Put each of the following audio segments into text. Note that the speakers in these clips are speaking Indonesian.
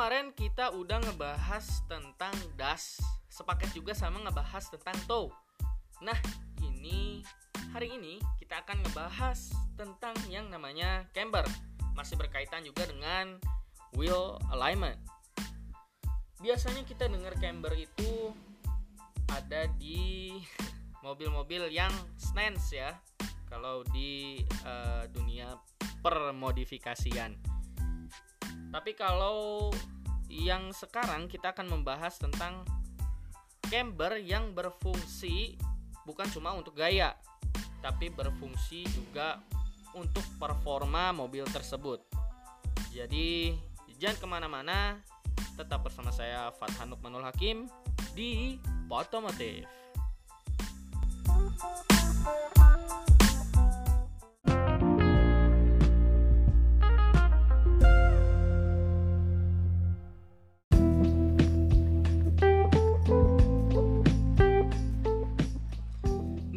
kemarin kita udah ngebahas tentang das, sepaket juga sama ngebahas tentang tow. Nah, ini hari ini kita akan ngebahas tentang yang namanya camber. Masih berkaitan juga dengan wheel alignment. Biasanya kita dengar camber itu ada di mobil-mobil yang stance ya. Kalau di uh, dunia permodifikasian. Tapi kalau yang sekarang kita akan membahas tentang camber yang berfungsi bukan cuma untuk gaya, tapi berfungsi juga untuk performa mobil tersebut. Jadi jangan ke mana-mana, tetap bersama saya Fathanuk Manul Hakim di Potomotif.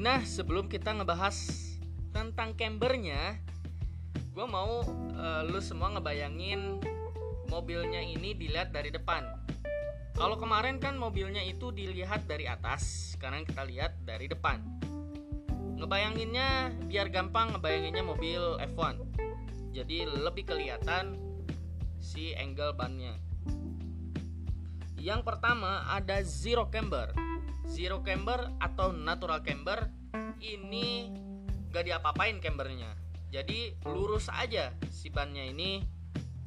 Nah, sebelum kita ngebahas tentang cambernya, gue mau uh, lu semua ngebayangin mobilnya ini dilihat dari depan. Kalau kemarin kan mobilnya itu dilihat dari atas, sekarang kita lihat dari depan. Ngebayanginnya biar gampang ngebayanginnya mobil F1. Jadi lebih kelihatan si angle bannya. Yang pertama ada zero camber. Zero camber atau natural camber ini gak diapa-apain cambernya. Jadi lurus aja si bannya ini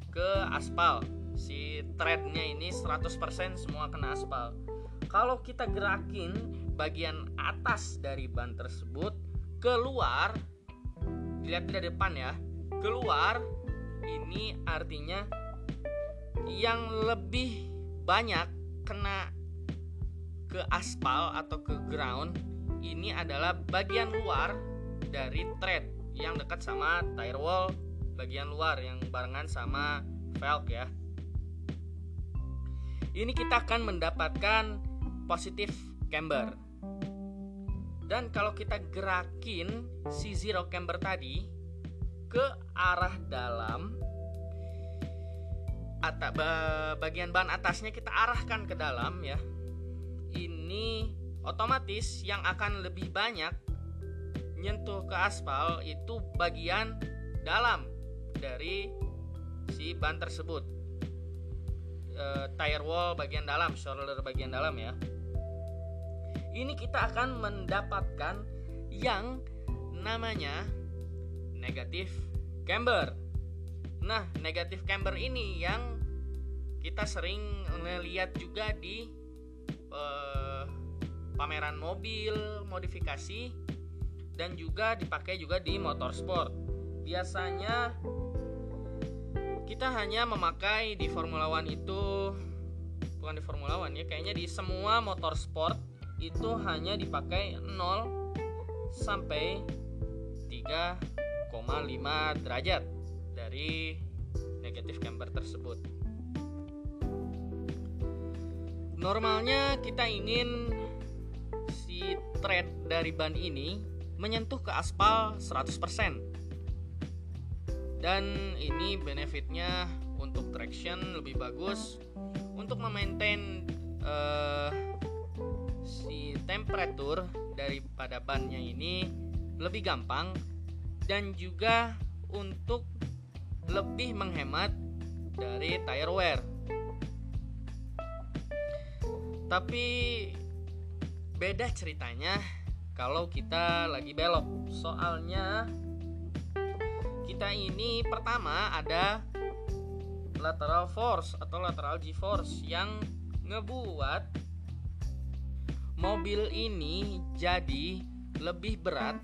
ke aspal. Si threadnya ini 100% semua kena aspal. Kalau kita gerakin bagian atas dari ban tersebut keluar dilihat dari depan ya keluar ini artinya yang lebih banyak kena ke aspal atau ke ground ini adalah bagian luar dari tread yang dekat sama tire wall bagian luar yang barengan sama velg ya. Ini kita akan mendapatkan positif camber. Dan kalau kita gerakin si zero camber tadi ke arah dalam atau bagian ban atasnya kita arahkan ke dalam ya. Ini otomatis yang akan lebih banyak nyentuh ke aspal itu bagian dalam dari si ban tersebut. E, tire wall bagian dalam shoulder bagian dalam ya. Ini kita akan mendapatkan yang namanya negatif camber nah negatif camber ini yang kita sering ngeliat juga di eh, pameran mobil modifikasi dan juga dipakai juga di motorsport. Biasanya kita hanya memakai di Formula One itu bukan di Formula One ya, kayaknya di semua motorsport itu hanya dipakai 0 sampai 3,5 derajat dari negatif camber tersebut. Normalnya kita ingin si thread dari ban ini menyentuh ke aspal 100%. Dan ini benefitnya untuk traction lebih bagus, untuk memaintain uh, si temperatur daripada bannya ini lebih gampang dan juga untuk lebih menghemat dari tire wear tapi beda ceritanya kalau kita lagi belok. Soalnya kita ini pertama ada lateral force atau lateral G-force yang ngebuat mobil ini jadi lebih berat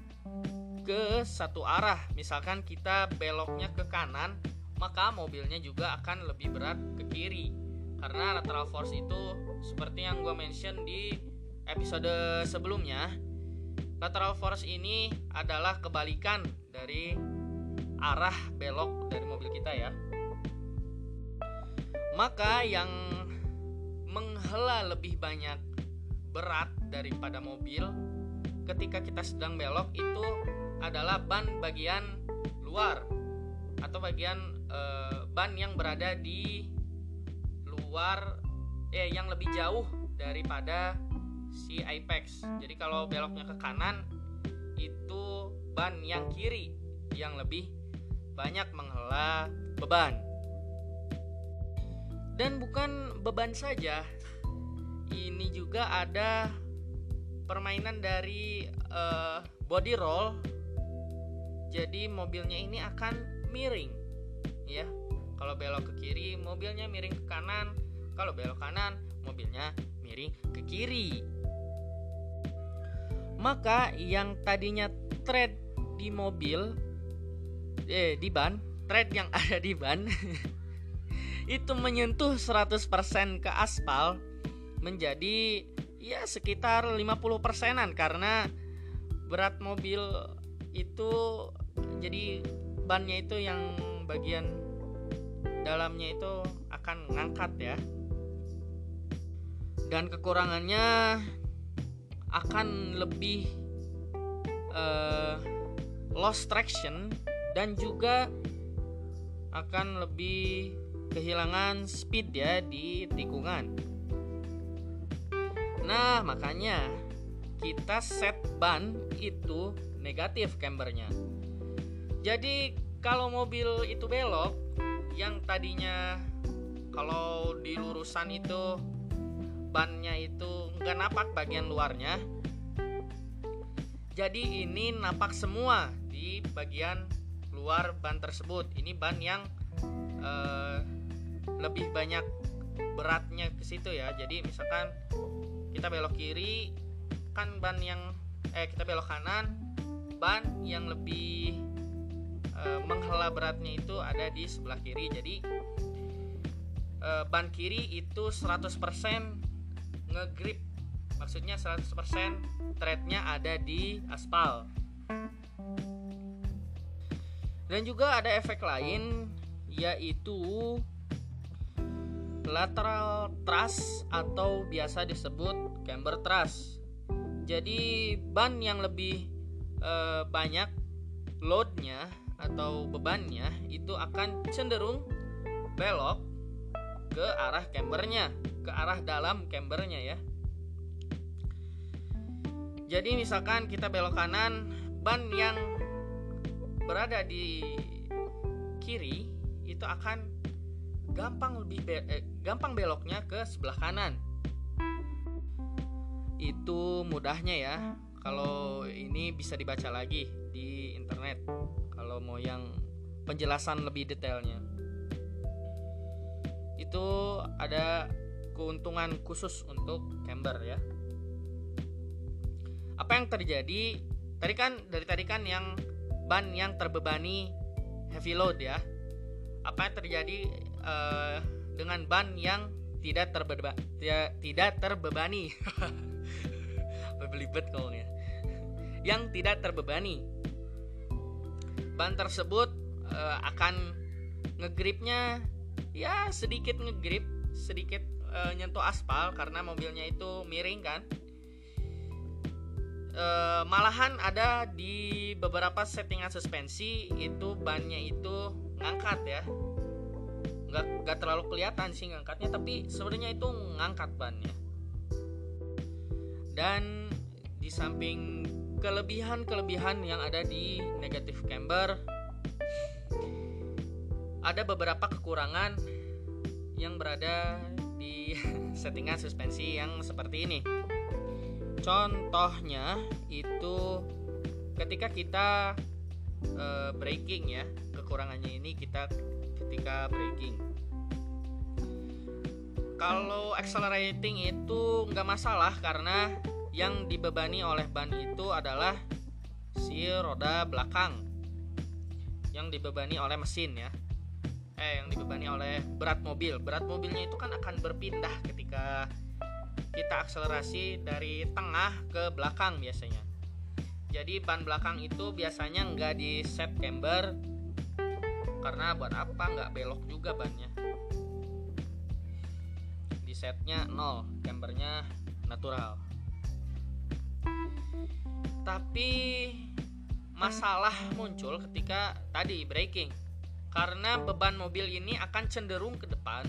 ke satu arah. Misalkan kita beloknya ke kanan, maka mobilnya juga akan lebih berat ke kiri karena lateral force itu seperti yang gue mention di episode sebelumnya lateral force ini adalah kebalikan dari arah belok dari mobil kita ya maka yang menghela lebih banyak berat daripada mobil ketika kita sedang belok itu adalah ban bagian luar atau bagian e, ban yang berada di luar eh yang lebih jauh daripada si apex. Jadi kalau beloknya ke kanan itu ban yang kiri yang lebih banyak menghela beban. Dan bukan beban saja. Ini juga ada permainan dari uh, body roll. Jadi mobilnya ini akan miring ya. Kalau belok ke kiri, mobilnya miring ke kanan kalau belok kanan, mobilnya miring ke kiri. Maka yang tadinya tread di mobil eh di ban, tread yang ada di ban itu menyentuh 100% ke aspal menjadi ya sekitar 50 persenan karena berat mobil itu jadi bannya itu yang bagian dalamnya itu akan ngangkat ya dan kekurangannya akan lebih uh, lost traction dan juga akan lebih kehilangan speed ya di tikungan. Nah, makanya kita set ban itu negatif cambernya. Jadi kalau mobil itu belok yang tadinya kalau di lurusan itu bannya itu nggak napak bagian luarnya jadi ini napak semua di bagian luar ban tersebut. Ini ban yang uh, lebih banyak beratnya ke situ ya. Jadi misalkan kita belok kiri kan ban yang eh kita belok kanan ban yang lebih uh, menghela beratnya itu ada di sebelah kiri. Jadi uh, ban kiri itu 100% ngegrip. Maksudnya 100% threadnya ada di aspal. Dan juga ada efek lain yaitu lateral truss atau biasa disebut camber truss jadi ban yang lebih e, banyak loadnya atau bebannya itu akan cenderung belok ke arah cambernya ke arah dalam cambernya ya. Jadi misalkan kita belok kanan, ban yang berada di kiri itu akan gampang lebih be eh, gampang beloknya ke sebelah kanan. Itu mudahnya ya. Kalau ini bisa dibaca lagi di internet. Kalau mau yang penjelasan lebih detailnya. Itu ada keuntungan khusus untuk camber ya. Apa yang terjadi? Tadi kan dari tadi kan yang ban yang terbebani heavy load ya. Apa yang terjadi uh, dengan ban yang tidak terbeba tidak, tidak terbebani? Belibet kalau ya. Yang tidak terbebani. Ban tersebut uh, akan ngegripnya ya sedikit ngegrip sedikit e, nyentuh aspal karena mobilnya itu miring kan. E, malahan ada di beberapa settingan suspensi itu bannya itu ngangkat ya. Nggak nggak terlalu kelihatan sih ngangkatnya tapi sebenarnya itu ngangkat bannya. Dan di samping kelebihan-kelebihan yang ada di negatif camber ada beberapa kekurangan yang berada di settingan suspensi yang seperti ini. Contohnya itu ketika kita e, braking ya, kekurangannya ini kita ketika braking. Kalau accelerating itu nggak masalah karena yang dibebani oleh ban itu adalah si roda belakang yang dibebani oleh mesin ya eh yang dibebani oleh berat mobil. Berat mobilnya itu kan akan berpindah ketika kita akselerasi dari tengah ke belakang biasanya. Jadi ban belakang itu biasanya nggak di set camber karena buat apa nggak belok juga bannya. Di setnya 0, cambernya natural. Tapi masalah muncul ketika tadi braking karena beban mobil ini akan cenderung ke depan.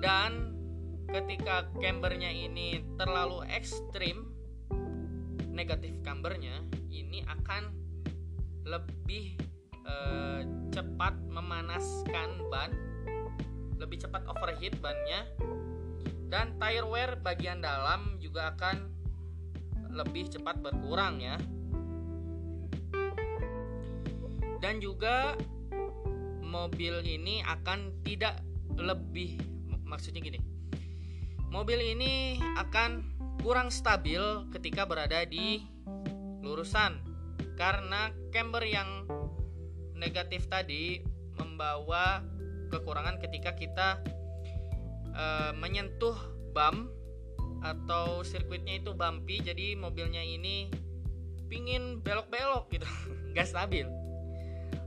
Dan ketika cambernya ini terlalu ekstrim negatif cambernya ini akan lebih eh, cepat memanaskan ban. Lebih cepat overheat bannya. Dan tire wear bagian dalam juga akan lebih cepat berkurang ya. Dan juga mobil ini akan tidak lebih maksudnya gini. Mobil ini akan kurang stabil ketika berada di lurusan karena camber yang negatif tadi membawa kekurangan ketika kita e, menyentuh bump atau sirkuitnya itu bumpy jadi mobilnya ini pingin belok-belok gitu. Nggak stabil.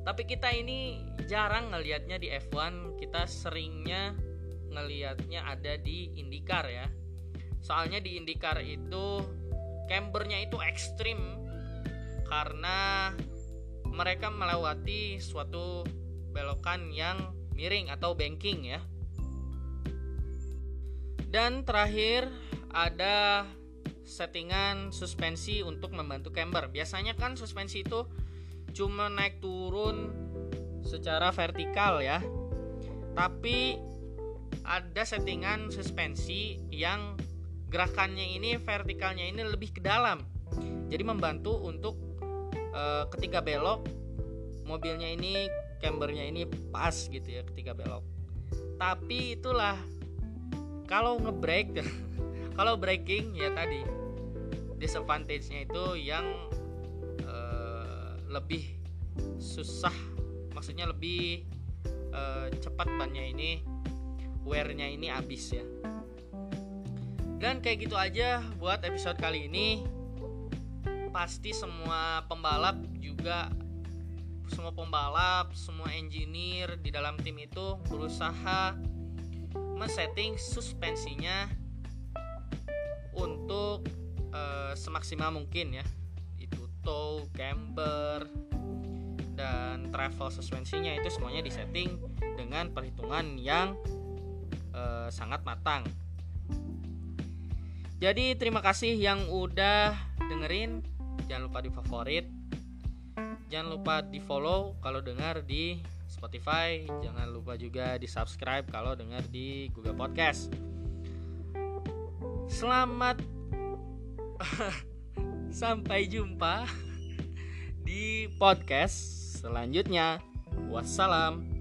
Tapi kita ini jarang ngelihatnya di F1 kita seringnya ngelihatnya ada di IndyCar ya. Soalnya di IndyCar itu cambernya itu ekstrim karena mereka melewati suatu belokan yang miring atau banking ya. Dan terakhir ada settingan suspensi untuk membantu camber. Biasanya kan suspensi itu cuma naik turun secara vertikal ya. Tapi ada settingan suspensi yang gerakannya ini vertikalnya ini lebih ke dalam. Jadi membantu untuk e, ketika belok mobilnya ini cambernya ini pas gitu ya ketika belok tapi itulah kalau ngebrake kalau braking ya tadi disadvantage-nya itu yang uh, lebih susah maksudnya lebih uh, cepat bannya ini wear-nya ini habis ya. Dan kayak gitu aja buat episode kali ini. Pasti semua pembalap juga semua pembalap, semua engineer di dalam tim itu berusaha men-setting suspensinya untuk uh, semaksimal mungkin ya. Itu tow, camber, dan travel suspensinya itu semuanya disetting dengan perhitungan yang uh, sangat matang. Jadi terima kasih yang udah dengerin. Jangan lupa di favorit Jangan lupa di follow kalau dengar di Spotify. Jangan lupa juga di subscribe kalau dengar di Google Podcast. Selamat sampai jumpa di podcast selanjutnya. Wassalam.